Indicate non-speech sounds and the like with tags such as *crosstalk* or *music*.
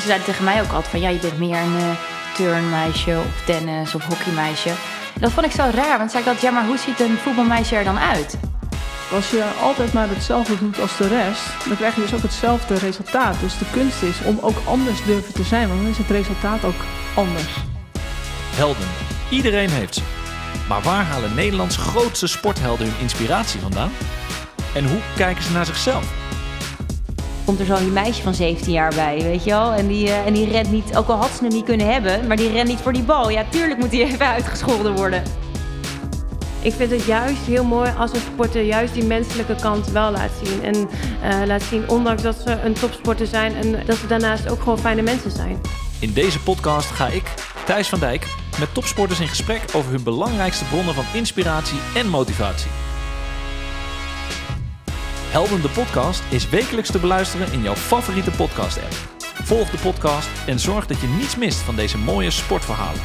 Ze zeiden tegen mij ook altijd van ja, je bent meer een uh, turnmeisje of tennis of hockeymeisje. En dat vond ik zo raar, want zei ik dat ja, maar hoe ziet een voetbalmeisje er dan uit? Als je altijd maar hetzelfde doet als de rest, dan krijg je dus ook hetzelfde resultaat. Dus de kunst is om ook anders durven te zijn, want dan is het resultaat ook anders. Helden. Iedereen heeft ze. Maar waar halen Nederlands grootste sporthelden hun inspiratie vandaan? En hoe kijken ze naar zichzelf? Komt er zo'n meisje van 17 jaar bij, weet je wel? En die, uh, en die rent niet, ook al had ze hem niet kunnen hebben, maar die rent niet voor die bal. Ja, tuurlijk moet hij *laughs* even uitgescholden worden. Ik vind het juist heel mooi als een sporter juist die menselijke kant wel laat zien. En uh, laat zien, ondanks dat ze een topsporter zijn en dat ze daarnaast ook gewoon fijne mensen zijn. In deze podcast ga ik, Thijs van Dijk, met topsporters in gesprek over hun belangrijkste bronnen van inspiratie en motivatie. Helden de podcast is wekelijks te beluisteren in jouw favoriete podcast app. Volg de podcast en zorg dat je niets mist van deze mooie sportverhalen.